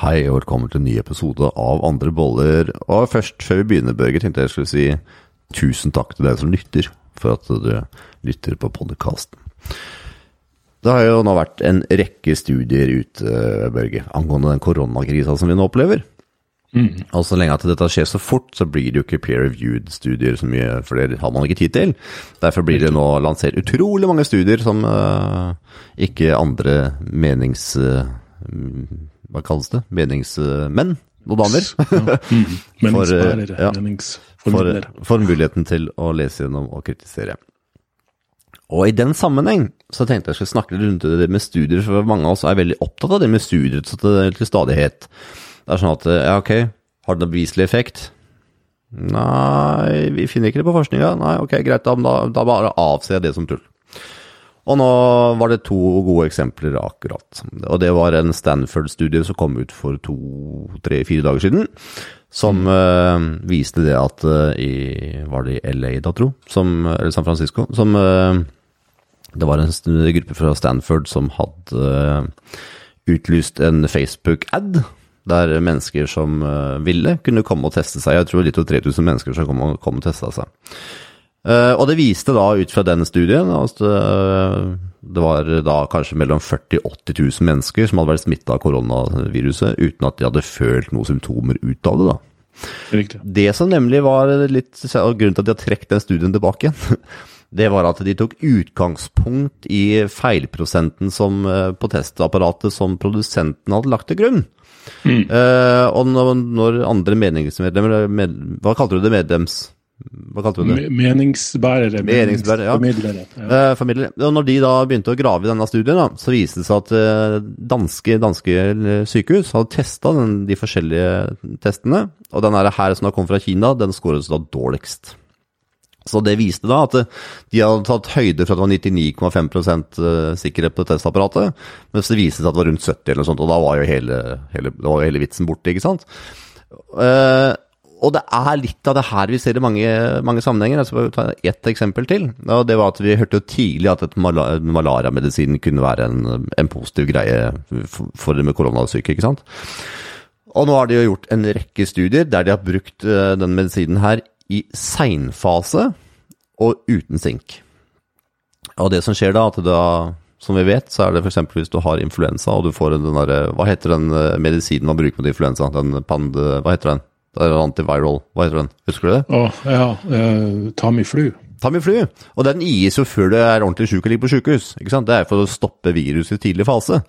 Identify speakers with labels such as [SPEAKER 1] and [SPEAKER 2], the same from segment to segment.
[SPEAKER 1] Hei og velkommen til en ny episode av Andre boller. Og først, før vi begynner, Børge, tenkte jeg skulle si tusen takk til deg som lytter, for at du lytter på podkasten. Det har jo nå vært en rekke studier ute, Børge, angående den koronakrisa som vi nå opplever. Mm. Og så lenge at dette skjer så fort, så blir det jo ikke peer-reviewed studier så mye, for det har man ikke tid til. Derfor blir det nå lansert utrolig mange studier som uh, ikke andre menings... Uh, hva kalles det? Meningsmenn og damer.
[SPEAKER 2] Mm.
[SPEAKER 1] Ja, for, for muligheten til å lese gjennom og kritisere. Og i den sammenheng så tenkte jeg skulle snakke litt rundt det med studier, for mange av oss er veldig opptatt av det med studier til stadighet. Det er sånn at ja, ok, har det noen beviselig effekt? Nei, vi finner ikke det på forskninga. Nei, ok, greit, da, da bare avser jeg det som tull. Og nå var det to gode eksempler akkurat. Og det var en Stanford-studie som kom ut for to, tre, fire dager siden. Som uh, viste det at uh, i Var det i LA, da, tro? Som, eller San Francisco? Som uh, Det var en gruppe fra Stanford som hadde utlyst en Facebook-ad der mennesker som ville, kunne komme og teste seg. Jeg tror litt over 3000 mennesker som kom og, kom og testa seg. Uh, og det viste da, ut fra den studien, at uh, det var da kanskje mellom 40 80 000 mennesker som hadde vært smitta av koronaviruset uten at de hadde følt noen symptomer ut av det. da.
[SPEAKER 2] Riktig.
[SPEAKER 1] Det som nemlig var litt og grunnen til at de har trukket den studien tilbake igjen, det var at de tok utgangspunkt i feilprosenten som, på testapparatet som produsenten hadde lagt til grunn. Mm. Uh, og når, når, andre meningsmedlemmer med, Hva kalte du det? Medlems... Hva kalte du det?
[SPEAKER 2] Meningsbærere.
[SPEAKER 1] Meningsbærere, ja.
[SPEAKER 2] Formidlere. Ja.
[SPEAKER 1] Eh, formidlere. Og når de da begynte å grave i denne studien, da, så viste det seg at uh, danske, danske, sykehus hadde testa de forskjellige testene. Og den her som da kom fra Kina, den skåret da dårligst. Så det viste da at de hadde tatt høyde for at det var 99,5 eh, sikkerhet på testapparatet, mens det viste seg at det var rundt 70 eller noe sånt, og da var jo hele, hele, var hele vitsen borte, ikke sant. Uh, og det er litt av det her vi ser i mange, mange sammenhenger. Skal ta ett eksempel til. og Det var at vi hørte jo tidlig at malariamedisin kunne være en, en, positiv greie for, det med koronasyke, ikke sant. Og nå har de jo gjort en rekke studier der de har brukt denne den medisinen her i seinfase og uten sink. Og det som skjer da, at da, som vi vet, så er det f.eks. hvis du har influensa og du får den derre Hva heter den eh, medisinen man bruker mot influensa? Den pand... Hva heter den? Det er antiviral. Hva heter den? Husker du det?
[SPEAKER 2] Å, ja. Uh, Tamiflu.
[SPEAKER 1] Tamiflu. Og den gis jo før du er ordentlig sjuk og ligger på sjukehus. Det er for å stoppe viruset i tidlig fase.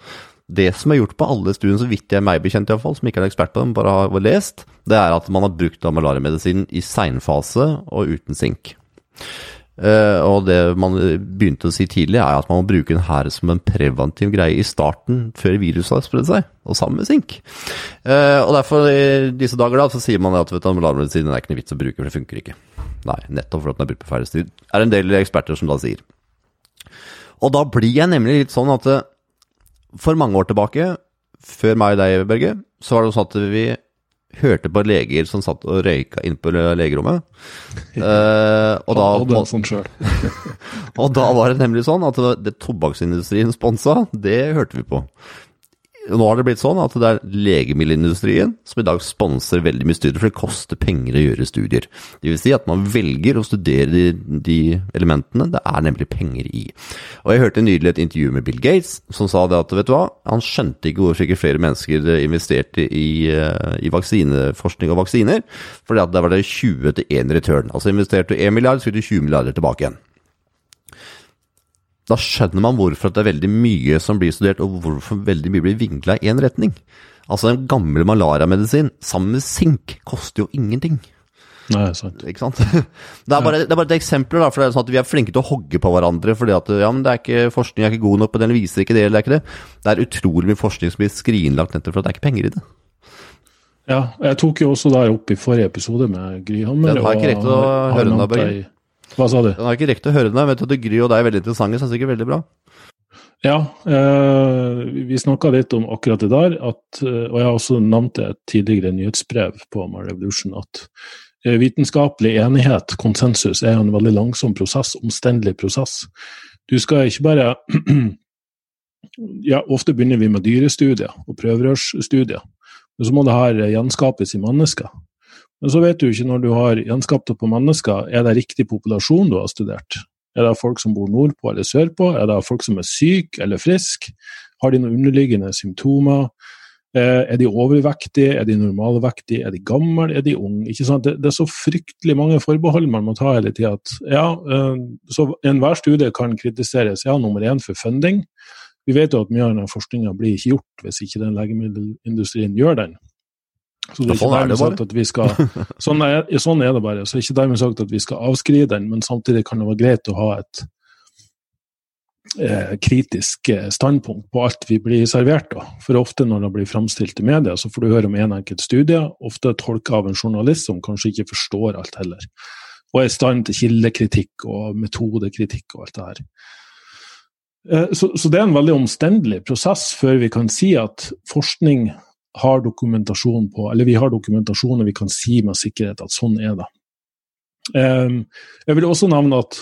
[SPEAKER 1] Det som er gjort på alle studiene, så vidt jeg er meg bekjent iallfall, som ikke er ekspert på dem, bare har lest, det er at man har brukt malariamedisin i seinfase og uten sink. Uh, og det man begynte å si tidlig, er at man må bruke den her som en preventiv greie i starten, før viruset har spredd seg, og sammen med sink. Uh, og derfor, i disse dager, da, så sier man at vet er ikke noe vits å bruke, for det funker ikke. Nei, nettopp for at den er brukt på feil sted. er en del eksperter som da sier. Og da blir jeg nemlig litt sånn at uh, for mange år tilbake, før meg og deg, Børge, så var det sånn at vi hørte på leger som satt og røyka inne på legerommet.
[SPEAKER 2] Uh, og, da, sånn
[SPEAKER 1] og da var det nemlig sånn at det, det tobakksindustrien sponsa, det hørte vi på. Nå har det blitt sånn at det er legemiddelindustrien som i dag sponser veldig mye studier, for det koster penger å gjøre studier. Det vil si at man velger å studere de, de elementene det er nemlig penger i. Og Jeg hørte nylig et intervju med Bill Gates som sa det at vet du hva, han skjønte ikke hvorfor ikke flere mennesker investerte i, eh, i vaksineforskning og vaksiner, for det var det 20 til 1 return. Altså investerte du 1 milliard, fikk du 20 milliarder tilbake igjen. Da skjønner man hvorfor det er veldig mye som blir studert, og hvorfor veldig mye blir vinkla i én retning. Altså, den gamle malariamedisin sammen med sink koster jo ingenting.
[SPEAKER 2] Nei, sant.
[SPEAKER 1] Ikke sant? Det er, bare, det er bare et eksempel, da, for det er sånn at vi er flinke til å hogge på hverandre fordi at ja, men det er ikke, forskning er ikke god nok på det, eller viser ikke det, eller det er ikke det. Det er utrolig mye forskning som blir skrinlagt nettopp for at det er ikke penger i det.
[SPEAKER 2] Ja, jeg tok jo også der opp i forrige episode med Gryhammer.
[SPEAKER 1] Den har ikke rekt å høre den, Børge.
[SPEAKER 2] Hva sa du?
[SPEAKER 1] Den har ikke rekt å høre den. Vet du at Gry og deg er veldig interessante, så det er sikkert veldig bra.
[SPEAKER 2] Ja, eh, vi snakka litt om akkurat det der. At, eh, og jeg har også nevnt det tidligere nyhetsbrev på My Revolution, at eh, vitenskapelig enighet, konsensus, er en veldig langsom prosess, omstendelig prosess. Du skal ikke bare ja, Ofte begynner vi med dyrestudier og prøverørsstudier. Men så må det her gjenskapes i mennesker. Men så vet du ikke når du har gjenskapt det på mennesker, er det riktig populasjon du har studert? Er det folk som bor nordpå eller sørpå? Er det folk som er syke eller friske? Har de noen underliggende symptomer? Eh, er de overvektige? Er de normalvektige? Er de gamle? Er de unge? Det, det, er så fryktelig mange forbehold man må ta hele tida. Ja, eh, så enhver studie kan kritiseres. Ja, nummer én for funding. Vi vet jo at mye av denne forskninga blir ikke gjort hvis ikke den legemiddelindustrien gjør den. Så det er sånn, er det sagt at vi skal, sånn, er, sånn er det bare. Så det er ikke dermed sagt at vi skal avskrive den, men samtidig kan det være greit å ha et eh, kritisk eh, standpunkt på alt vi blir servert. Da. For ofte når det blir framstilt i media, så får du høre om en enkelt studie, ofte tolka av en journalist som kanskje ikke forstår alt heller. Og er i stand til kildekritikk og metodekritikk og alt det her. Eh, så, så det er en veldig omstendelig prosess før vi kan si at forskning har dokumentasjon på, eller vi har dokumentasjon og vi kan si med sikkerhet at sånn er det. Um, jeg vil også nevne at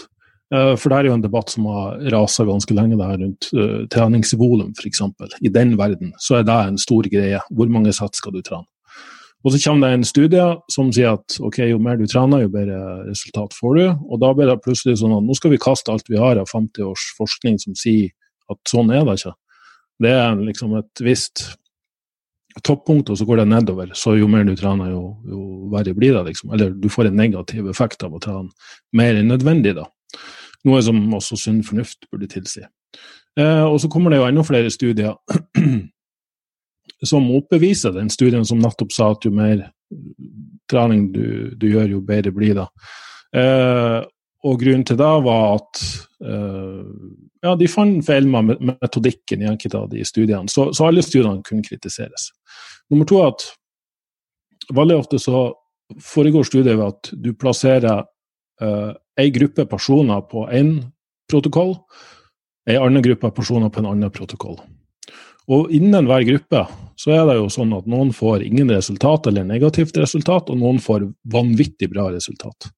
[SPEAKER 2] uh, For det er jo en debatt som har rasa ganske lenge det her rundt uh, treningsvolum, f.eks. I den verden så er det en stor greie. Hvor mange sett skal du trene? Og så kommer det en studie som sier at ok, jo mer du trener, jo bedre resultat får du. Og da blir det plutselig sånn at nå skal vi kaste alt vi har av 50 års forskning som sier at sånn er det ikke. Det er liksom et visst toppunkt, og så går det nedover. Så jo mer du trener, jo, jo verre blir det. liksom. Eller du får en negativ effekt av å trene mer enn nødvendig. da. Noe som også sunn fornuft burde tilsi. Eh, og så kommer det jo enda flere studier som oppbeviser den studien som nettopp sa at jo mer trening du, du gjør, jo bedre blir det. Eh, og grunnen til det var at uh, ja, de fant feil med metodikken i enkelte av de studiene. Så, så, alle studiene kunne kritiseres. Nummer to er at veldig ofte så foregår studiet ved at du plasserer uh, ei gruppe personer på én protokoll, ei annen gruppe personer på en annen protokoll. Og innen hver gruppe så er det jo sånn at noen får ingen resultat eller negativt resultat, og noen får vanvittig bra resultat.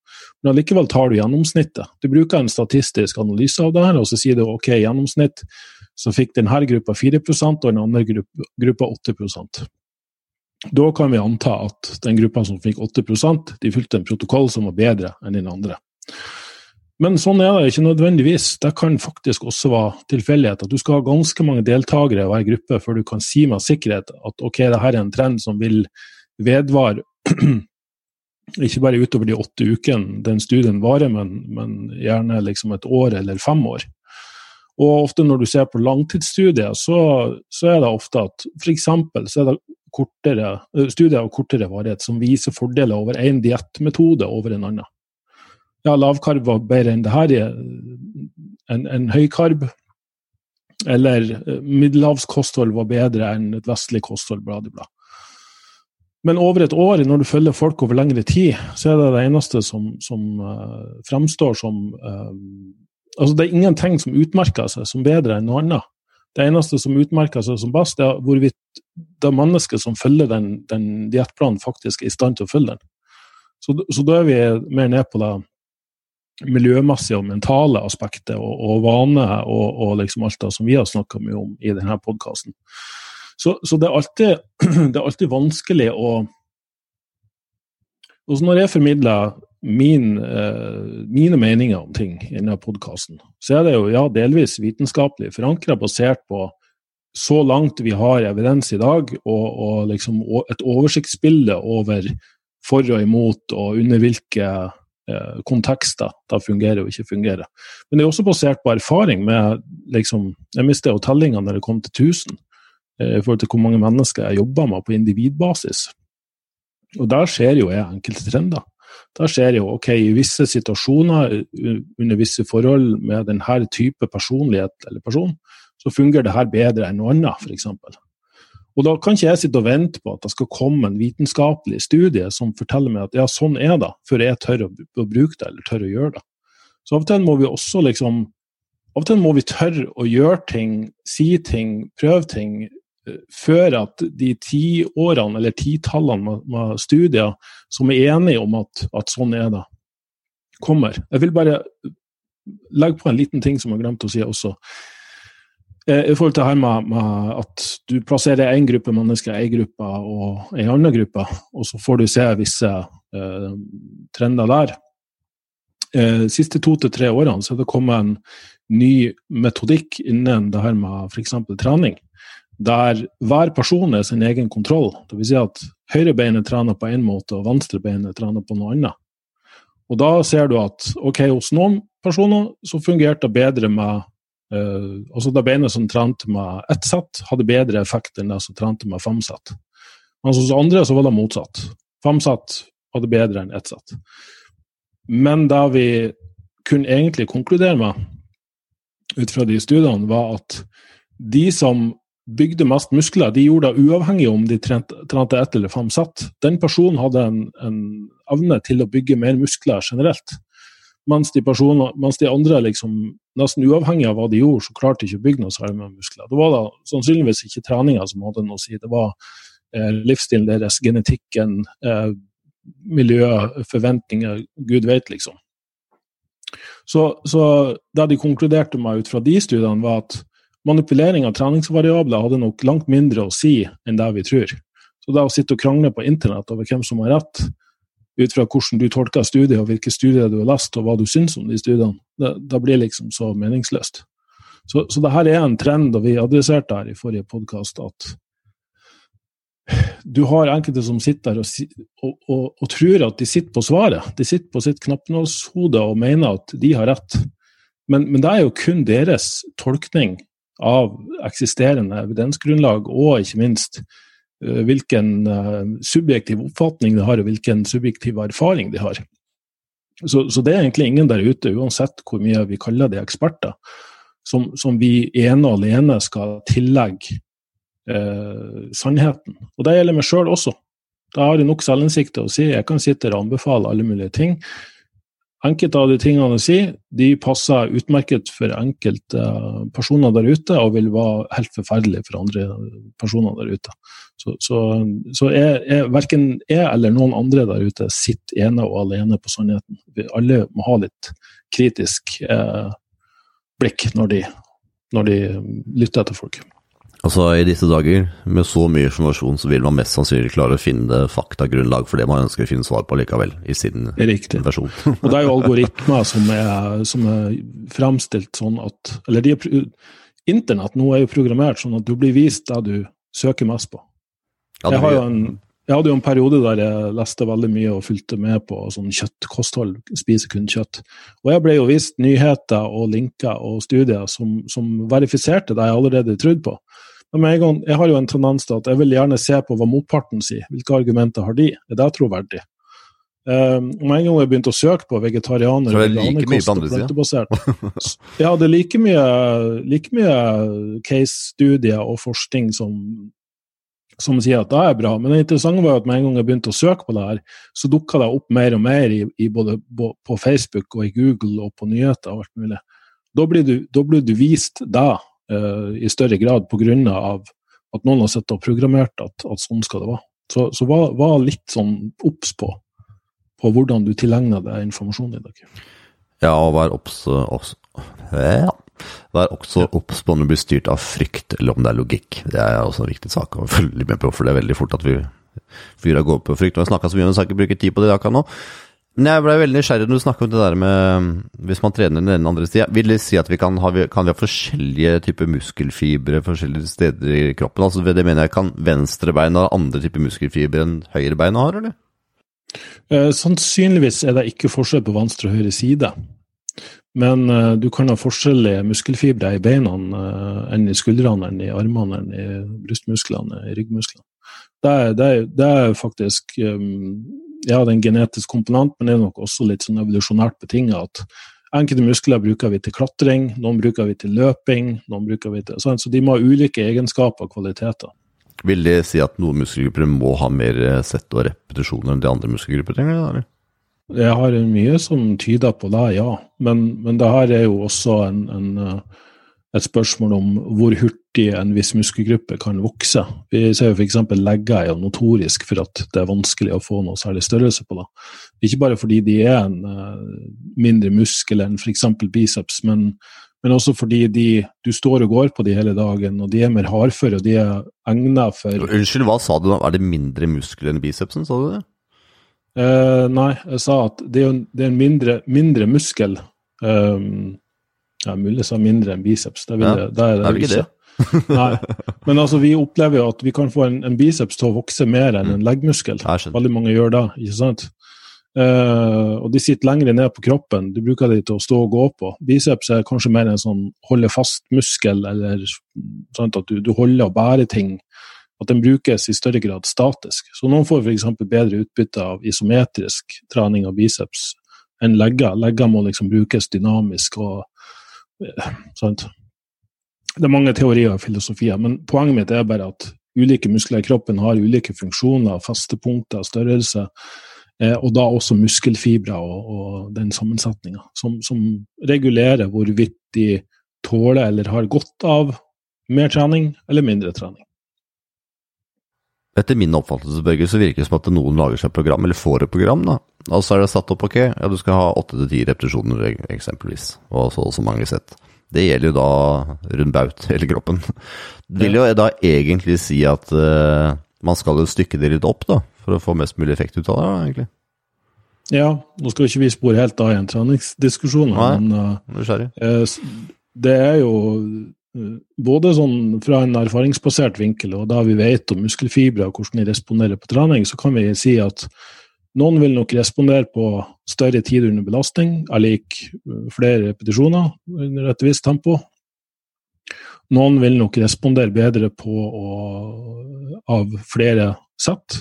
[SPEAKER 2] Men allikevel tar du gjennomsnittet. Du bruker en statistisk analyse av det her, og så sier du ok, gjennomsnitt så fikk denne gruppa 4% og den andre gruppa, gruppa 8% Da kan vi anta at den gruppa som fikk 8% de fulgte en protokoll som var bedre enn den andre. Men sånn er det ikke nødvendigvis. Det kan faktisk også være tilfeldighet. At du skal ha ganske mange deltakere i hver gruppe før du kan si med sikkerhet at ok, dette er en trend som vil vedvare ikke bare utover de åtte ukene den studien varer, men, men gjerne liksom et år eller fem år. Og ofte når du ser på langtidsstudier, så, så er det ofte at f.eks. så er det kortere, studier av kortere varighet som viser fordeler over én diettmetode over en annen ja, lavkarb var bedre enn det her, en, en høykarb. Eller eh, middelhavskosthold var bedre enn et vestlig kosthold, bla, bla. Men over et år, når du følger folk over lengre tid, så er det det eneste som, som uh, fremstår som uh, Altså, det er ingenting som utmerker seg som bedre enn noe annet. Det eneste som utmerker seg som best, er hvorvidt det mennesket som følger den, den diettplanen, faktisk er i stand til å følge den. Så, så da er vi mer ned på det miljømessige og mentale aspektet og, og vane og, og, liksom alt det som vi har snakka mye om i denne podkasten. Så, så det, er alltid, det, er alltid, vanskelig å og Når jeg formidler min, eh, mine meninger om ting i denne podkasten, så er det jo ja, delvis vitenskapelig forankra, basert på så langt vi har evidens i dag, og, og liksom et oversiktsbilde over for og imot, og under hvilke kontekster det fungerer og ikke fungerer. Men det er også basert på erfaring med liksom, Jeg mistet jo tellinga når det kom til 1000, eh, i forhold til hvor mange mennesker jeg jobber med på individbasis. Og der ser jo jeg enkelte trender. Der ser jo ok, i visse situasjoner, under visse forhold med denne type personlighet eller person, så fungerer det her bedre enn noe annet, f.eks. Og da kan ikke jeg sitte og vente på at det skal komme en vitenskapelig studie som forteller meg at ja, sånn er det, før jeg tør å, bruke det eller tør å gjøre det. Så av og til må vi også liksom Av og til må vi tørre å gjøre ting, si ting, prøve ting, uh, før at de tiårene eller titallene med, med, studier som er enige om at, at sånn er det, kommer. Jeg vil bare legge på en liten ting som jeg glemte å si også. Eh, I forhold til her med, med at du plasserer én gruppe mennesker i én gruppe og en annen gruppe, og så får du se visse eh, trender der. Eh, siste to til tre årene så er det kommet en ny metodikk innen det her med f.eks. trening, der hver person er sin egen kontroll. Vil si at høyrebeinet trener på én måte, og venstrebeinet trener på noe annet. Og da ser du at ok, hos noen personer så fungerte det bedre med altså Det beinet som trente med ett sett, hadde bedre effekt enn det som trente med fem sett. Mens hos andre så var det motsatt. Fem sett hadde bedre enn ett sett. Men det vi kunne egentlig konkludere med ut fra de studiene, var at de som bygde mest muskler, de gjorde det uavhengig om de trente ett eller fem sett. Den personen hadde en, en evne til å bygge mer muskler generelt. Mens de, personer, mens de andre, liksom, nesten uavhengig av hva de gjorde, så klarte de ikke å bygge noe særlig med muskler. Det var da sannsynligvis ikke treninga som hadde noe å si, det var eh, livsstilen deres, genetikken, eh, miljøet, forventninger, gud vet, liksom. Så, så det de konkluderte med ut fra de studiene, var at manipulering av treningsvariabler hadde nok langt mindre å si enn det vi tror. Så det å sitte og krangle på internett over hvem som har rett, ut fra hvordan du tolker studiet, og hvilke studier du har lest, og hva du syns om de studiene. Det, det blir liksom så meningsløst. Så, så det her er en trend, og vi adresserte her i forrige podkast at du har enkelte som sitter der og, og, og, og, tror at de sitter på svaret. De sitter på sitt knappnålshode og mener at de har rett. Men, men, det er jo kun deres tolkning av eksisterende evidensgrunnlag, og ikke minst hvilken eh, subjektiv oppfatning de har, og hvilken subjektiv erfaring de har. Så, så, det er egentlig ingen der ute, uansett hvor mye vi kaller de eksperter, som, som vi ene og alene skal tillegge eh, sannheten. Og det gjelder meg sjøl også. Da har jeg nok selvinnsikt til å si jeg kan sitte og anbefale alle mulige ting. Enkelte av de tingene jeg sier, de passer utmerket for enkelte personer der ute, og vil være helt forferdelige for andre personer der ute. Så, så, så jeg, jeg, verken jeg eller noen andre der ute sitter ene og alene på sannheten. Vi alle må ha litt kritisk eh, blikk når de, når de lytter etter folk.
[SPEAKER 1] Altså I disse dager, med så mye informasjon, så vil man mest sannsynlig klare å finne faktagrunnlag for det man ønsker å finne svar på likevel, i sin
[SPEAKER 2] Riktig.
[SPEAKER 1] versjon.
[SPEAKER 2] og det er jo algoritmer som er, som er fremstilt sånn at Eller de er, internett nå er jo programmert sånn at du blir vist det du søker mest på. Ja, jeg, en, jeg, hadde jo en periode der jeg leste veldig mye og fulgte med på sånn kjøttkosthold, spise kun kjøtt. Og jeg ble jo vist nyheter og linker og studier som, som verifiserte det jeg allerede trodde på. Men jeg har jo en tendens til at jeg vil gjerne se på hva motparten sier. Hvilke argumenter har de? Er det troverdig? Um, med en gang jeg begynte å søke på vegetarianer
[SPEAKER 1] Så det er like mye på andre sida?
[SPEAKER 2] ja, det er like mye, like mye case-studier og forskning som, som sier at det er bra. Men det interessante var at med en gang jeg begynte å søke på det her, så dukka det opp mer og mer i, i både på Facebook og i Google og på nyheter og alt mulig. Da blir du, da blir du vist det uh, i større grad pga. at noen har sett og programmert at, at, sånn skal det være. Så, så var, var, litt sånn obs på, på hvordan du tilegner deg informasjonen i dag.
[SPEAKER 1] Ja, og vær obs ja. Vær også obs på om du blir styrt av frykt, eller om det er logikk. Det er også en viktig sak å følge med på, for det er veldig fort at vi fyra går på frykt. Og jeg snakka så mye om det, så jeg ikke bruke tid på det akkurat nå. Men jeg ble veldig nysgjerrig når du snakket om det der med hvis man trener den ene andre sida. Vil det si at vi kan ha, kan vi ha forskjellige typer muskelfibre forskjellige steder i kroppen? Altså det mener jeg, Kan venstrebein ha andre typer muskelfibre enn høyrebeina har, eller?
[SPEAKER 2] Eh, sannsynligvis er det ikke forskjell på venstre og høyre side. Men uh, du kan ha forskjellige muskelfibre i beina uh, enn i skuldrene, enn i armene, enn i brystmusklene, i ryggmusklene. Det er, det er, det er faktisk um, ja, det er en genetisk komponent, men det er nok også litt sånn evolusjonært betinga at enkelte muskler bruker vi til klatring, noen bruker vi til løping, noen bruker vi til sånn, Så de må ha ulike egenskaper og kvaliteter.
[SPEAKER 1] Vil det si at noen muskelgrupper må ha mer sett og repetisjoner enn de andre muskelgrupper trenger? Eller?
[SPEAKER 2] Jeg har mye som tyder på det, ja. Men, men det her er jo også en, en et spørsmål om hvor hurtig en viss muskelgruppe kan vokse. Vi ser jo f.eks. legger er jo notorisk for at det er vanskelig å få noe særlig størrelse på det. Ikke bare fordi de er en uh, mindre muskel enn f.eks. biceps, men, men også fordi de, du står og går på de hele dagen, og de er mer hardføre, og de er egnet for
[SPEAKER 1] Unnskyld, hva sa du da? Er det mindre muskel enn bicepsen, sa du det?
[SPEAKER 2] Eh, nei, jeg sa at det er, det er en mindre, mindre muskel. Um, ja, mulig jeg sa mindre enn biceps. Det,
[SPEAKER 1] Ja,
[SPEAKER 2] det er det,
[SPEAKER 1] ikke det?
[SPEAKER 2] Nei. Men altså, vi opplever jo at vi kan få en, en biceps til å vokse mer enn en leggmuskel.
[SPEAKER 1] Jeg skjønner.
[SPEAKER 2] Veldig mange gjør det, ikke sant? Eh, og de sitter lengre ned på kroppen. Du bruker de til å stå og gå på. Biceps er kanskje mer en sånn holde fast-muskel, eller sånn at du, du holder og bærer ting. At den brukes i større grad statisk. Så noen får f.eks. bedre utbytte av isometrisk trening av biceps enn legger. Legger må liksom brukes dynamisk og eh, sant. Det er mange teorier og filosofier, men poenget mitt er bare at ulike muskler i kroppen har ulike funksjoner, faste punkter, størrelse, eh, og da også muskelfibre og, og den sammensetninga, som, som regulerer hvorvidt de tåler eller har godt av mer trening eller mindre trening.
[SPEAKER 1] Etter min oppfattelse Børge, så virker det som at noen lager seg et program, eller får et program. da. Og så er det satt opp ok, ja du skal ha åtte til ti repetisjoner eksempelvis, og så og så mange sett. Det gjelder jo da rundt baut hele kroppen. Det vil jo da egentlig si at uh, man skal jo stykke det litt opp, da, for å få mest mulig effekt ut av det, egentlig.
[SPEAKER 2] Ja, nå skal ikke vi spore helt av i en treningsdiskusjon, men s- Det er jo både sånn fra en erfaringsbasert vinkel, og da vi vet om muskelfibre og hvordan de responderer på trening, så kan vi si at noen vil nok respondere på større tid under belastning, er eh, flere repetisjoner under et visst tempo. Noen vil nok respondere bedre på å, av flere sett.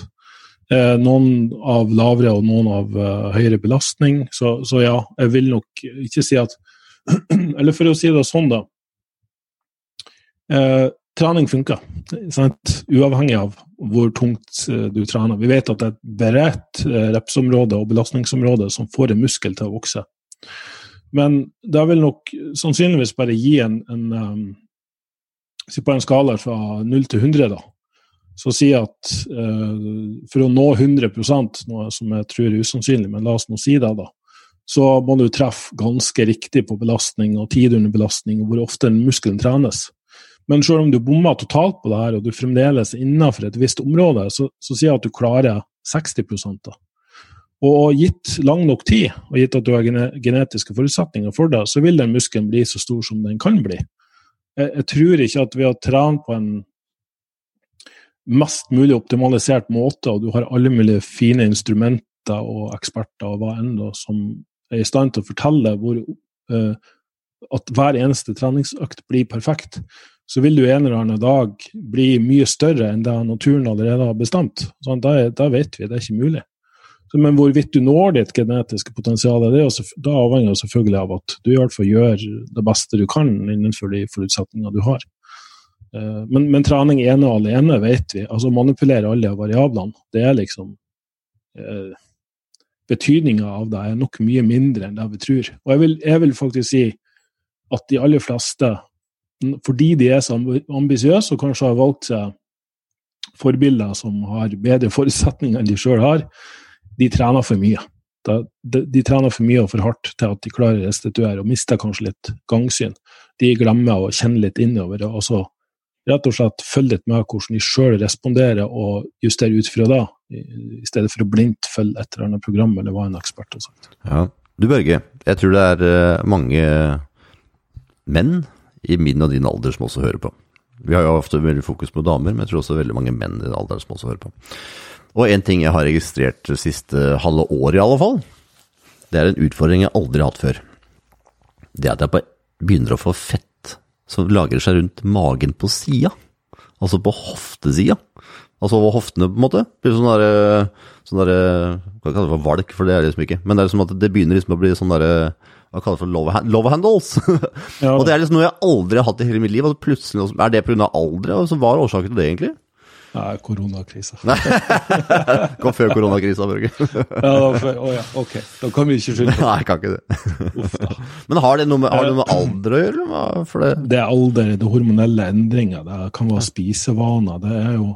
[SPEAKER 2] Eh, noen av lavere og noen av uh, høyere belastning. Så, så ja, jeg vil nok ikke si at Eller for å si det sånn, da. Eh, trening funker, sant? uavhengig av hvor tungt eh, du trener. Vi vet at det er et bredt eh, repsområde og belastningsområde som får en muskel til å vokse. Men det vil nok sannsynligvis bare gi en, en um, Si på en skala fra 0 til 100, da. Så si at uh, for å nå 100 noe som jeg tror er usannsynlig, men la oss nå si det, da så må du treffe ganske riktig på belastning og tid under belastning, og hvor ofte muskelen trenes. Men selv om du bommer totalt på det her, og du fremdeles er innenfor et visst område, så, så sier jeg at du klarer 60 da. Og gitt lang nok tid, og gitt at du har genetiske forutsetninger for det, så vil den muskelen bli så stor som den kan bli. Jeg, jeg tror ikke at ved å trene på en mest mulig optimalisert måte, og du har alle mulige fine instrumenter og eksperter og hva enn da, som er i stand til å fortelle hvor, uh, at hver eneste treningsøkt blir perfekt, så vil du en eller annen dag bli mye større enn det naturen allerede har bestemt. Sånn, da, da vet vi, det er ikke mulig. Så, men hvorvidt du når ditt genetiske potensial, det jo da avhenger selvfølgelig av at du i hvert fall gjør det beste du kan innenfor de forutsetningene du har. Eh, Men, men trening ene og alene vet vi. altså Manipulere alle variablene. Det er liksom eh, Betydninga av det er nok mye mindre enn det vi tror. Og jeg vil, jeg vil faktisk si at de aller fleste, fordi de er så amb- ambisiøse og kanskje har valgt seg forbilder som har bedre forutsetninger enn de sjøl har, de trener for mye. De, de trener for mye og for hardt til at de klarer å restituere, og mister kanskje litt gangsyn. De glemmer å kjenne litt innover, og så rett og slett følge litt med hvordan de sjøl responderer, og justere ut fra det, i stedet for å blindt følge et eller annet program, eller hva en ekspert har sagt.
[SPEAKER 1] Ja. Du Børge, jeg tror det er eh, mange menn i min og din alder som også hører på. Vi har jo ofte veldig fokus på damer, men jeg tror også veldig mange menn i den alderen som også hører på. Og en ting jeg har registrert det siste halve året i alle fall, det er en utfordring jeg aldri har hatt før. Det er at jeg begynner å få fett som lagrer seg rundt magen på sida. Altså på hoftesida. Altså over hoftene, på en måte. Det blir sånn derre sånn der, Hva kaller det for valk, for det er det liksom ikke. Men det er liksom at det begynner liksom å bli sånn derre Hva kaller det for love, love handles?
[SPEAKER 2] Ja,
[SPEAKER 1] og det er liksom noe jeg aldri har hatt i hele mitt liv. Og plutselig Er det pga. alderet? Og så hva er årsaken til det, egentlig?
[SPEAKER 2] Nei, koronakrisa.
[SPEAKER 1] Kom før koronakrisa, Børge.
[SPEAKER 2] Ja, da, å ja, ok. Da kan vi ikke skylde på
[SPEAKER 1] Nei, jeg kan ikke det.
[SPEAKER 2] Uff.
[SPEAKER 1] Men har det noe med, har det noe med alder å gjøre? det
[SPEAKER 2] Det er alder, det er hormonelle endringer, det kan være spisevaner. Det er jo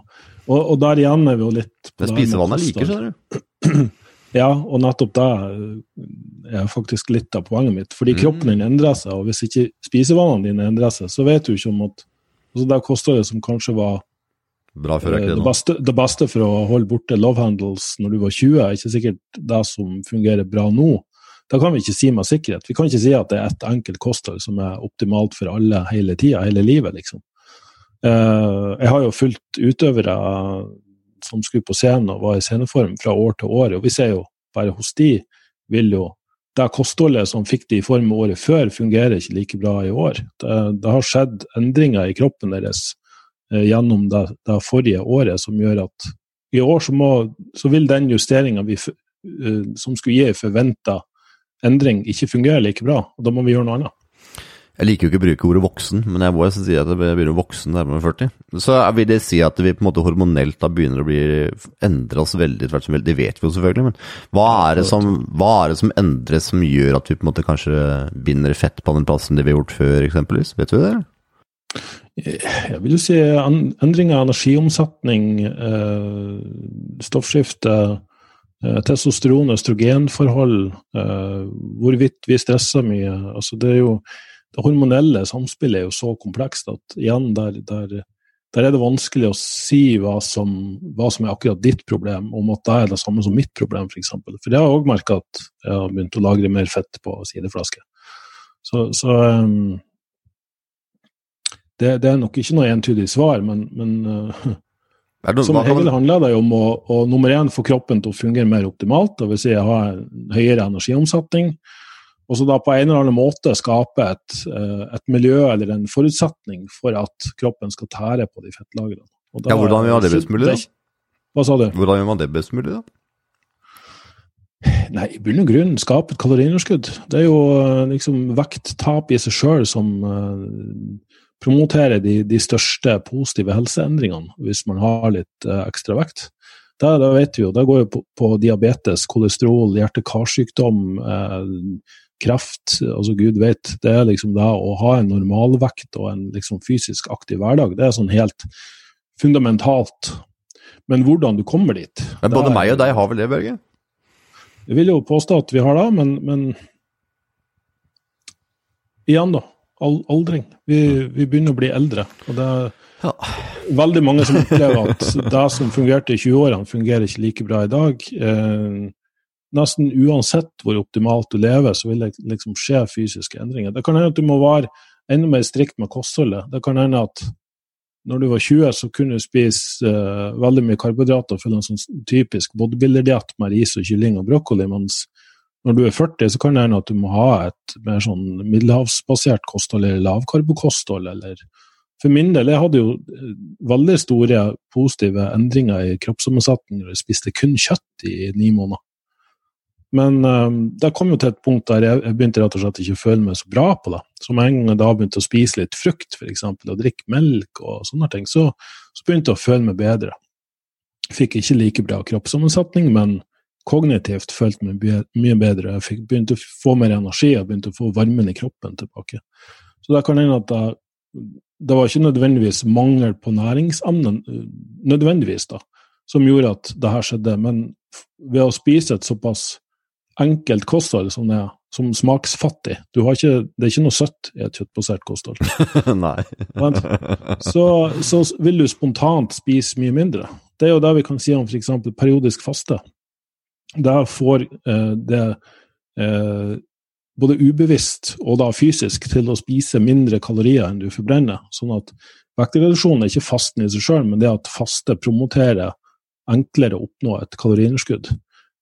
[SPEAKER 2] Og, og der igjen er vi jo litt det her med
[SPEAKER 1] spisevannet er like, skjønner du.
[SPEAKER 2] Ja, og nettopp det er faktisk litt av poenget mitt. Fordi kroppen din endrer seg, og hvis ikke spisevanene dine endrer seg, så vet du ikke om at altså Det kostholdet som kanskje var
[SPEAKER 1] Bra før, er
[SPEAKER 2] det,
[SPEAKER 1] det
[SPEAKER 2] beste, det beste for å holde borte love handles når du var 20, er ikke sikkert det som fungerer bra nå. Da kan vi ikke si med sikkerhet. Vi kan ikke si at det er ett enkelt kosthold som er optimalt for alle hele tida, hele livet, liksom. Eh, jeg har jo fulgt utøvere som skulle på scenen og var i sceneform fra år til år, og vi ser jo bare hos de vil jo det kostholdet som fikk de i form året før, fungerer ikke like bra i år. Det, det har skjedd endringer i kroppen deres eh, gjennom det, det forrige året som gjør at i år så, må, så vil den justeringa eh, som skulle gi forventa endring, ikke fungere like bra. og Da må vi gjøre noe annet.
[SPEAKER 1] Jeg liker jo ikke å bruke ordet voksen, men jeg må jo si at jeg begynner å vokse nærmere 40. Så vil det si at vi på en måte hormonelt da begynner å bli endre oss veldig tvert som Det vet vi jo selvfølgelig, men hva er, det som, hva er det som endres som gjør at vi på en måte kanskje binder fett på den plassen det vi har gjort før, eksempelvis? Vet du det?
[SPEAKER 2] Jeg vil jo si endring av energiomsetning, eh, stoffskifte, eh, testosteron- og østrogenforhold, eh, hvorvidt vi stresser mye. altså det er jo det hormonelle samspillet er jo så komplekst at igjen, der, der, der er det vanskelig å si hva som, hva som, er akkurat ditt problem, om at det er det samme som mitt problem, f.eks. For, for det har jeg òg merka at jeg har begynt å lagre mer fett på sideflaske. Så, så um, det, det, er nok ikke noe entydig svar, men, men uh, som regel handler det om å, å nummer én få kroppen til å fungere mer optimalt, dvs. Si ha høyere energiomsetning. Og så da på en eller annen måte skape et, et, miljø eller en forutsetning for at kroppen skal tære på de fettlagrene.
[SPEAKER 1] Ja, hvordan gjør man det best mulig, da?
[SPEAKER 2] Hva sa du?
[SPEAKER 1] Hvordan gjør man det best mulig, da?
[SPEAKER 2] Nei, i bunn og grunn skape et kaloriunderskudd. Det er jo liksom vekttap i seg sjøl som uh, promoterer de, de, største positive helseendringene, hvis man har litt uh, ekstra vekt. Det, det, vet vi jo. Det går jo på, på diabetes, kolesterol, hjerte-karsykdom. Uh, kreft, altså gud vet, det er liksom det å ha en normalvekt og en liksom fysisk aktiv hverdag, det er sånn helt fundamentalt. Men hvordan du kommer dit
[SPEAKER 1] Men Både meg og deg har vel det, Børge?
[SPEAKER 2] Jeg vil jo påstå at vi har det, men, men igjen, da. Aldring. Vi, vi, begynner å bli eldre. og det er ja. veldig mange som opplever at det som fungerte i 20-årene, fungerer ikke like bra i dag. Eh, nesten uansett hvor optimalt du lever, så vil det liksom skje fysiske endringer. Det kan hende at du må være enda mer strikt med kostholdet. Det kan hende at når du var 20, så kunne du spise uh, veldig mye karbohydrater følge en sånn typisk bodybuilderdiett med ris og kylling og brokkoli, mens når du er 40, så kan det hende at du må ha et mer sånn middelhavsbasert kosthold eller lavkarbokosthold. eller For min del, jeg hadde jo eh, veldig store positive endringer i kroppssammensetning når jeg spiste kun kjøtt i ni måneder. Men um, det kom jo til et punkt der jeg, jeg begynte rett og slett ikke å føle meg så bra på det. Så med en gang jeg da begynte å spise litt frukt, f.eks., og drikke melk og sånne ting, så, så, begynte jeg å føle meg bedre. Fikk ikke like bra kroppssammensetning, men kognitivt følte meg mye bedre. Jeg fikk, begynte å få mer energi, jeg begynte å få varmen i kroppen tilbake. Så det kan hende at det, det var ikke nødvendigvis mangel på næringsemnen, nødvendigvis da, som gjorde at det her skjedde, men ved å spise et såpass enkelt kosthold som det er, som smaksfattig. Ikke, det er ikke noe søtt i et kjøttbasert kosthold.
[SPEAKER 1] Nei.
[SPEAKER 2] så, så, vil du spontant spise mye mindre. Det er jo det vi kan si om f.eks. periodisk faste. Der får eh, det eh, både ubevisst og da fysisk til å spise mindre kalorier enn du forbrenner. Sånn at vektreduksjon er ikke fasten i seg sjøl, men det at faste promoterer enklere å oppnå et kaloriunderskudd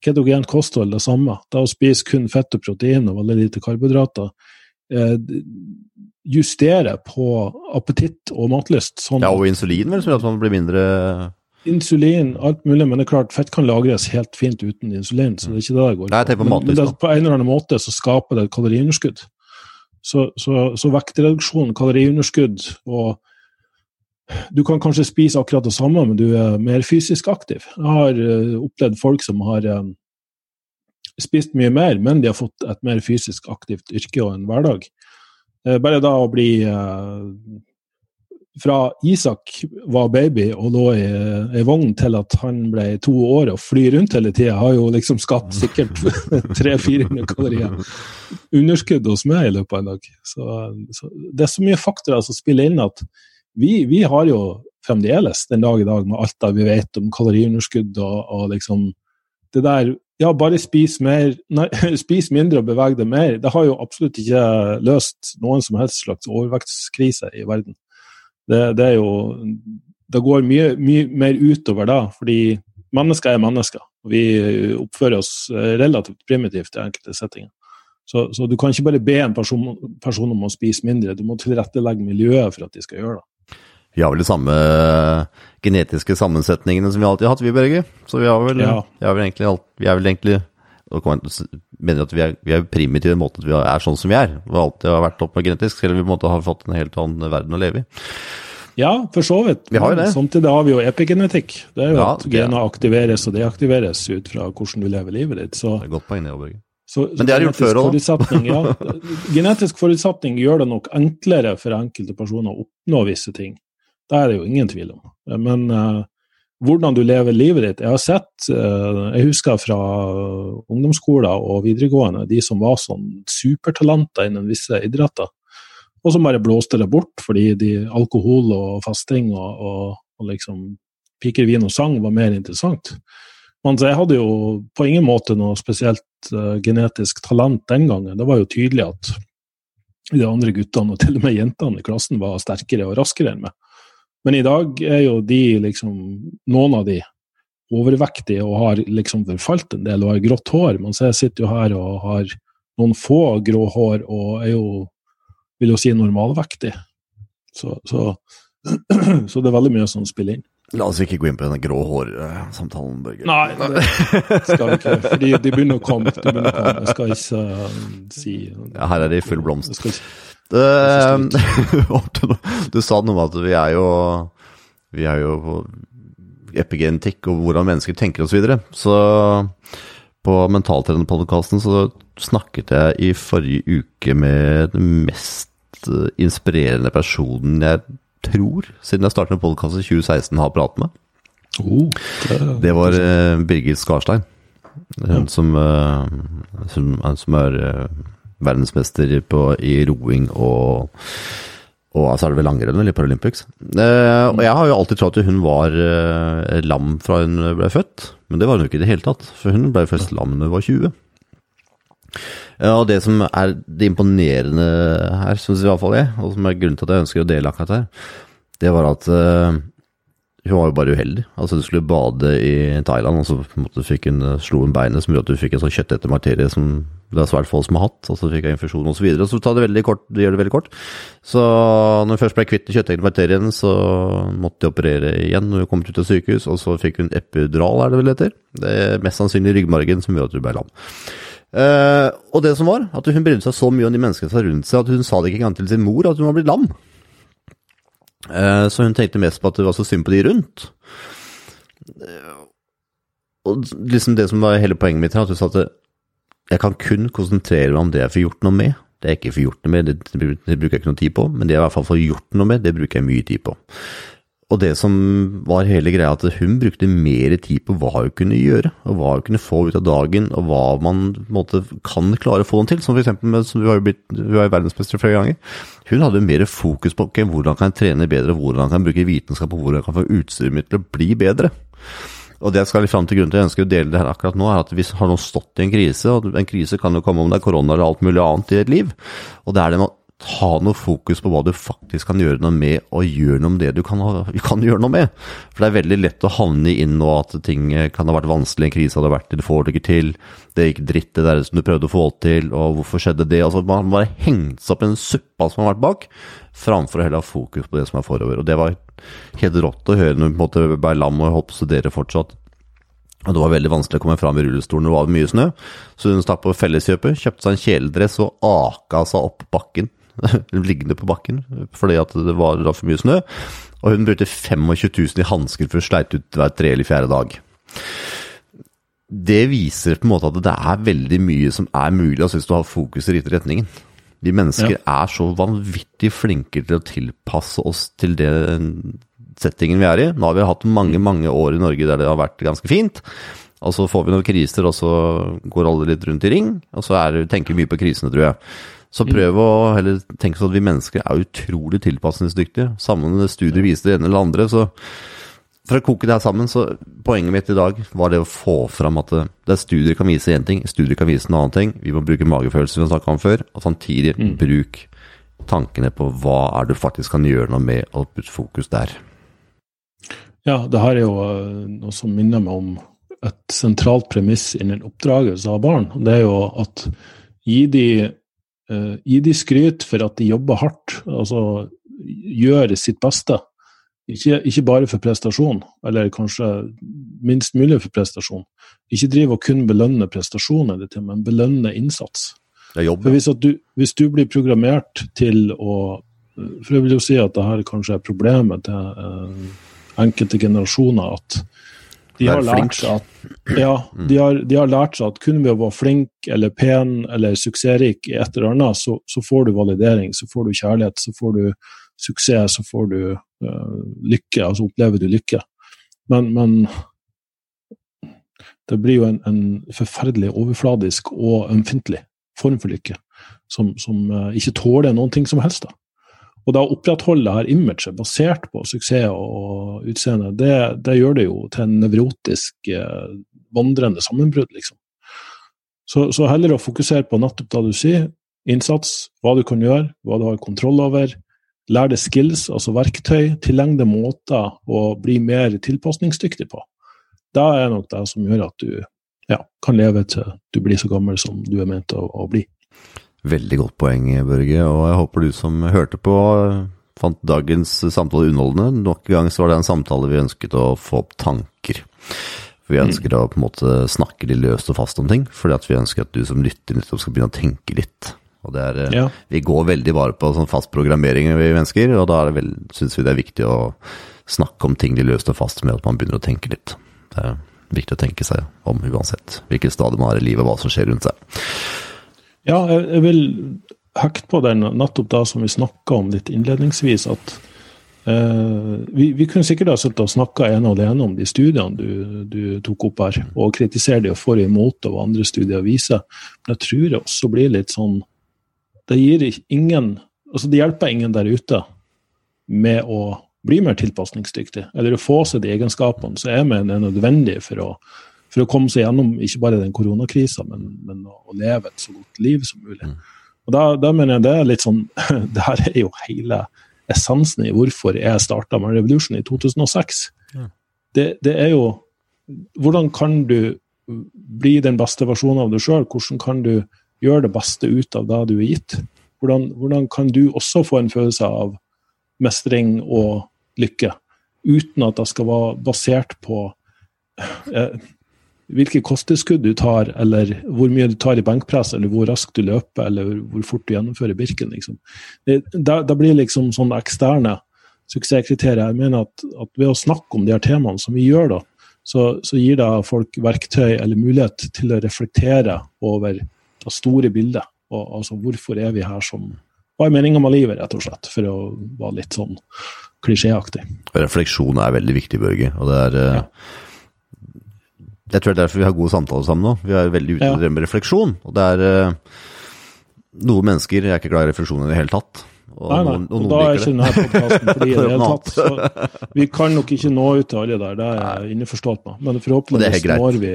[SPEAKER 2] ketogent kosthold det samme. Det å spise kun fett og protein og veldig lite karbohydrater eh, justere på appetitt og matlyst.
[SPEAKER 1] Sånn ja, og insulin vel, som gjør at man blir mindre
[SPEAKER 2] Insulin, alt mulig, men det er klart, fett kan lagres helt fint uten insulin. så det er ikke det det går
[SPEAKER 1] Nei, jeg på. Men, men det,
[SPEAKER 2] på en eller annen måte så skaper det et kaloriunderskudd. Så, så, så vektreduksjon, kaloriunderskudd og du kan kanskje spise akkurat det samme, men du er mer fysisk aktiv. Jeg har uh, opplevd folk som har um, spist mye mer, men de har fått et mer fysisk aktivt yrke og en hverdag. Uh, bare da å bli uh, fra Isak var baby og lå i ei vogn til at han ble to år og flyr rundt hele tida, har jo liksom skapt sikkert 300-400 kalorier underskudd hos meg i løpet av en dag. Så, så, det er så mye faktorer som spiller inn at vi, vi, har jo fremdeles den dag i dag med alt det vi vet om kaloriunderskudd og, og liksom det der ja, bare spis mer, nei, spis mindre og beveg deg mer. Det har jo absolutt ikke løst noen som helst slags overvektskrise i verden. Det, det er jo Det går mye, mye mer utover da, fordi mennesker er mennesker. og Vi oppfører oss relativt primitivt i enkelte settinger. Så, så, du kan ikke bare be en person, person, om å spise mindre, du må tilrettelegge miljøet for at de skal gjøre det.
[SPEAKER 1] Vi har vel de samme genetiske sammensetningene som vi alltid har hatt, vi begge. Så vi, har vel, ja. vi, vel egentlig, vi er vel egentlig mener at vi er, vi er primitive i måten at vi er sånn som vi er. Vi alltid har vært opp med genetisk, eller vi måtte ha fått en helt annen verden å leve i.
[SPEAKER 2] Ja, for så vidt.
[SPEAKER 1] Vi har jo det.
[SPEAKER 2] Samtidig har vi jo epigenetikk. Det er jo ja, at gener aktiveres og deaktiveres ut fra hvordan du lever livet ditt. Så,
[SPEAKER 1] det er godt poeng, det,
[SPEAKER 2] så, Men det har gjort før òg, ja, Genetisk forutsetning gjør det nok enklere for enkelte personer å oppnå visse ting. Det er det jo ingen tvil om. Men uh, hvordan du lever livet ditt Jeg har sett uh, Jeg husker fra ungdomsskoler og videregående de som var sånn supertalenter innen visse idretter, og som bare blåste det bort fordi de, alkohol og fasting og, og, og liksom piker, vin og sang var mer interessant. Men jeg hadde jo på ingen måte noe spesielt uh, genetisk talent den gangen. Det var jo tydelig at de andre guttene, og til og med jentene i klassen, var sterkere og raskere enn meg. Men i dag er jo de liksom Noen av de overvektige og har liksom forfalt en del og har grått hår. Mens jeg sitter jo her og har noen få grå hår og er jo, vil jo si, normalvektig. Så, så, så det er veldig mye som spiller inn.
[SPEAKER 1] La oss ikke gå inn på den grå hår-samtalen, Børge.
[SPEAKER 2] Nei, det skal vi ikke. Fordi de begynner å komme. De begynner å komme. Jeg skal ikke uh, si
[SPEAKER 1] ja, Her er det i full blomst. Jeg skal ikke det, du sa noe om at vi er jo Vi er jo på epigenetikk og hvordan mennesker tenker osv. Så, videre. så på Mentaltrenerpodkasten så snakket jeg i forrige uke med den mest inspirerende personen jeg tror, siden jeg startet med podkast i 2016, har pratet med.
[SPEAKER 2] Oh, det,
[SPEAKER 1] det, var uh, Birgit Skarstein. Hun ja. som, uh, som, som, er verdensmester på, i roing og og så er det vel langrenn eller Paralympics. Eh, og jeg har jo alltid trodd at hun var eh, lam fra hun ble født, men det var hun ikke i det hele tatt. For hun ble først lam da hun var 20. Ja, og det som er det imponerende her, syns fall jeg, og som er grunnen til at jeg ønsker å dele akkurat her, det var at uh, hun var jo bare uheldig. Altså, du skulle bade i Thailand, og så måtte, fikk hun, eh, slo hun beinet som gjorde at hun fikk en sånn kjøttete materie som det er svært få som har hatt, og så fikk jeg infeksjon osv. Så, videre. så tar det veldig kort, det gjør det veldig kort. Så når hun først ble kvitt materien, så måtte de operere igjen når hun kom ut av sykehus, og så fikk hun epidural, er det vel heter. Det er mest sannsynlig ryggmargen som gjør at hun ble lam. Uh, og det som var, at hun brydde seg så mye om de menneskene som var rundt seg, at hun sa det ikke engang til sin mor at hun var blitt lam. Uh, så hun tenkte mest på at det var så synd på de rundt. Uh, og liksom det som var hele poenget mitt, her, at hun sa at jeg kan kun konsentrere meg om det jeg får gjort noe med. Det jeg ikke får gjort noe med, det, det, bruker jeg ikke noe tid på, men det jeg i hvert fall får gjort noe med, det bruker jeg mye tid på. Og det som var hele greia, at hun brukte mer tid på hva hun kunne gjøre, og hva hun kunne få ut av dagen, og hva man måte, kan klare å få den til. Som for eksempel, hun har jo er verdensmester flere ganger. Hun hadde mer fokus på okay, hvordan kan jeg trene bedre, hvordan kan jeg bruke vitenskap, og hvordan jeg kan få utstyret mitt til å bli bedre. Og det jeg skal litt fram til grunnen til jeg ønsker å dele det her akkurat nå, er at vi har nå stått i en krise, og en krise kan jo komme om det er korona eller alt mulig annet i et liv. Og det er det med ha noe fokus på hva du faktisk kan gjøre noe med, og gjøre noe med det du kan, kan, gjøre noe med. For det er veldig lett å havne inn nå at ting kan ha vært vanskelig, en krise hadde vært du får det ikke til, det gikk dritt det der som du prøvde å få til, og hvorfor skjedde det? Altså Man bare hengt seg opp i en suppa som har vært bak, framfor å heller ha fokus på det som er forover. Og det var helt rått å høre når du på en måte ble lam og holdt på å studere fortsatt. Og det var veldig vanskelig å komme fram i rullestolen det var mye snø, så hun stakk på Felleskjøpet, kjøpte seg en kjeledress og aka seg opp bakken. liggende på bakken fordi at det var da for mye snø. Og hun brukte 25 000 i hansker for å sleite ut hver tredje eller fjerde dag. Det viser på en måte at det er veldig mye som er mulig altså hvis du har fokus i riktig retningen. Vi mennesker ja. er så vanvittig flinke til å tilpasse oss til det settingen vi er i. Nå har vi hatt mange, mange år i Norge der det har vært ganske fint. Og så får vi noen kriser, og så går alle litt rundt i ring. Og så er, tenker vi mye på krisene, tror jeg. Så prøv å heller tenke sånn at vi mennesker er utrolig tilpasningsdyktige. Sammen med studier viser det ene eller andre, så for å koke det her sammen, så poenget mitt i dag var det å få fram at det, det studier kan vise én ting, studier kan vise en annen ting. Vi må bruke magefølelse, vi har snakka om før, og samtidig mm. bruk tankene på hva er du faktisk kan gjøre noe med, og putte fokus der.
[SPEAKER 2] Ja, det her er jo eh, noe som minner meg om et sentralt premiss innen oppdragelse av barn. Det er jo at gi de, gi de skryt for at de jobber hardt, altså gjør sitt beste. Ikke, ikke, bare for prestasjon, eller kanskje minst mulig for prestasjon. Ikke drive og kun belønne prestasjon, men belønne innsats. Hvis du, hvis du, blir programmert til å For jeg vil jo si at det her kanskje er problemet til uh, enkelte generasjoner at de har, lært seg at, ja, mm. de, har, de har lært seg at kun ved å være flink eller pen eller suksessrik i et eller annet, så, så, får du validering, så får du kjærlighet, så får du suksess, så får du uh, lykke, altså opplever du lykke. Men, men det blir jo en, en, forferdelig overfladisk og ømfintlig form for lykke, som, som uh, ikke tåler noen ting som helst. da. Og da å opprettholde her imaget basert på suksess og utseende, det, det gjør det jo til en nevrotisk eh, vandrende sammenbrudd, liksom. Så, så, heller å fokusere på nettopp det du sier, innsats, hva du kan gjøre, hva du har kontroll over. Lær deg skills, altså verktøy, tillegg deg måter å bli mer tilpasningsdyktig på. Det er nok det som gjør at du ja, kan leve til du blir så gammel som du er ment å, å bli.
[SPEAKER 1] Veldig godt poeng, Børge. Og jeg håper du som hørte på, fant dagens samtale underholdende. Nok en gang så var det en samtale vi ønsket å få opp tanker. Vi ønsker mm. å på en måte snakke litt løst og fast om ting, fordi at vi ønsker at du som lytter nettopp skal begynne å tenke litt. Og det er, ja. Vi går veldig bare på sånn fast programmering, vi mennesker, og da syns vi det er viktig å snakke om ting litt løst og fast med at man begynner å tenke litt. Det er viktig å tenke seg om uansett hvilket stadium man er i livet og hva som skjer rundt seg.
[SPEAKER 2] Ja, jeg vil hekte på den nettopp da som vi snakka om litt innledningsvis, at eh, vi, vi, kunne sikkert ha sittet og snakka ene og alene om de studiene du, du, tok opp her, og kritisere de og for imot av andre studier viser, men jeg tror det også blir litt sånn Det gir ingen Altså, det hjelper ingen der ute med å bli mer tilpasningsdyktig, eller å få seg de egenskapene som er med er nødvendige for å for å komme seg gjennom ikke bare den koronakrisa, men, men, å leve et så godt liv som mulig. Mm. Og da, da, mener jeg det er litt sånn Det her er jo hele essensen i hvorfor jeg starta med Revolution i 2006. Ja. Det, det, er jo Hvordan kan du bli den beste versjonen av deg sjøl? Hvordan kan du gjøre det beste ut av det du er gitt? Hvordan, hvordan kan du også få en følelse av mestring og lykke, uten at det skal være basert på eh, hvilke kosttilskudd du tar, eller hvor mye du tar i benkpress, eller hvor raskt du løper, eller hvor fort du gjennomfører Birken. Liksom. Da blir liksom sånne eksterne suksesskriterier. Jeg mener at, at, ved å snakke om de her temaene som vi gjør, da, så, så gir det folk verktøy eller mulighet til å reflektere over det store bildet. Og, altså hvorfor er vi her som Hva er meninga med livet, rett og slett, for å være litt sånn klisjéaktig.
[SPEAKER 1] Refleksjon er veldig viktig, Børge. og det er... Eh, ja jeg tror det er derfor vi har gode samtaler sammen nå. Vi er veldig ute ja. med refleksjon. Og det er uh, Noen mennesker er ikke glad i refleksjon i det hele tatt.
[SPEAKER 2] Og nei, nei. Noen, og da er ikke denne podkasten for i det hele tatt. Så vi kan nok ikke nå ut til alle der, det er jeg innforstått med. Men forhåpentligvis når vi,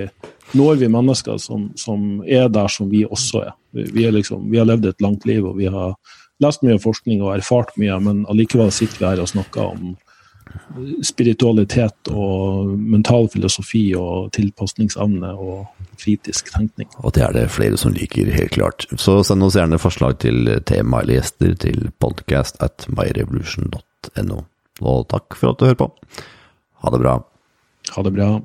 [SPEAKER 2] når vi mennesker som, som, er der som vi også er. Vi, er liksom, vi har levd et langt liv, og vi har lest mye forskning og erfart mye, men allikevel sitter vi her og snakker om spiritualitet og mental filosofi og tilpasningsevne og kritisk tenkning.
[SPEAKER 1] Og det er det flere som liker, helt klart. Så send oss gjerne forslag til tema eller gjester til podcast at myrevolution.no. Og takk for at du hører på. Ha det bra.
[SPEAKER 2] Ha det bra.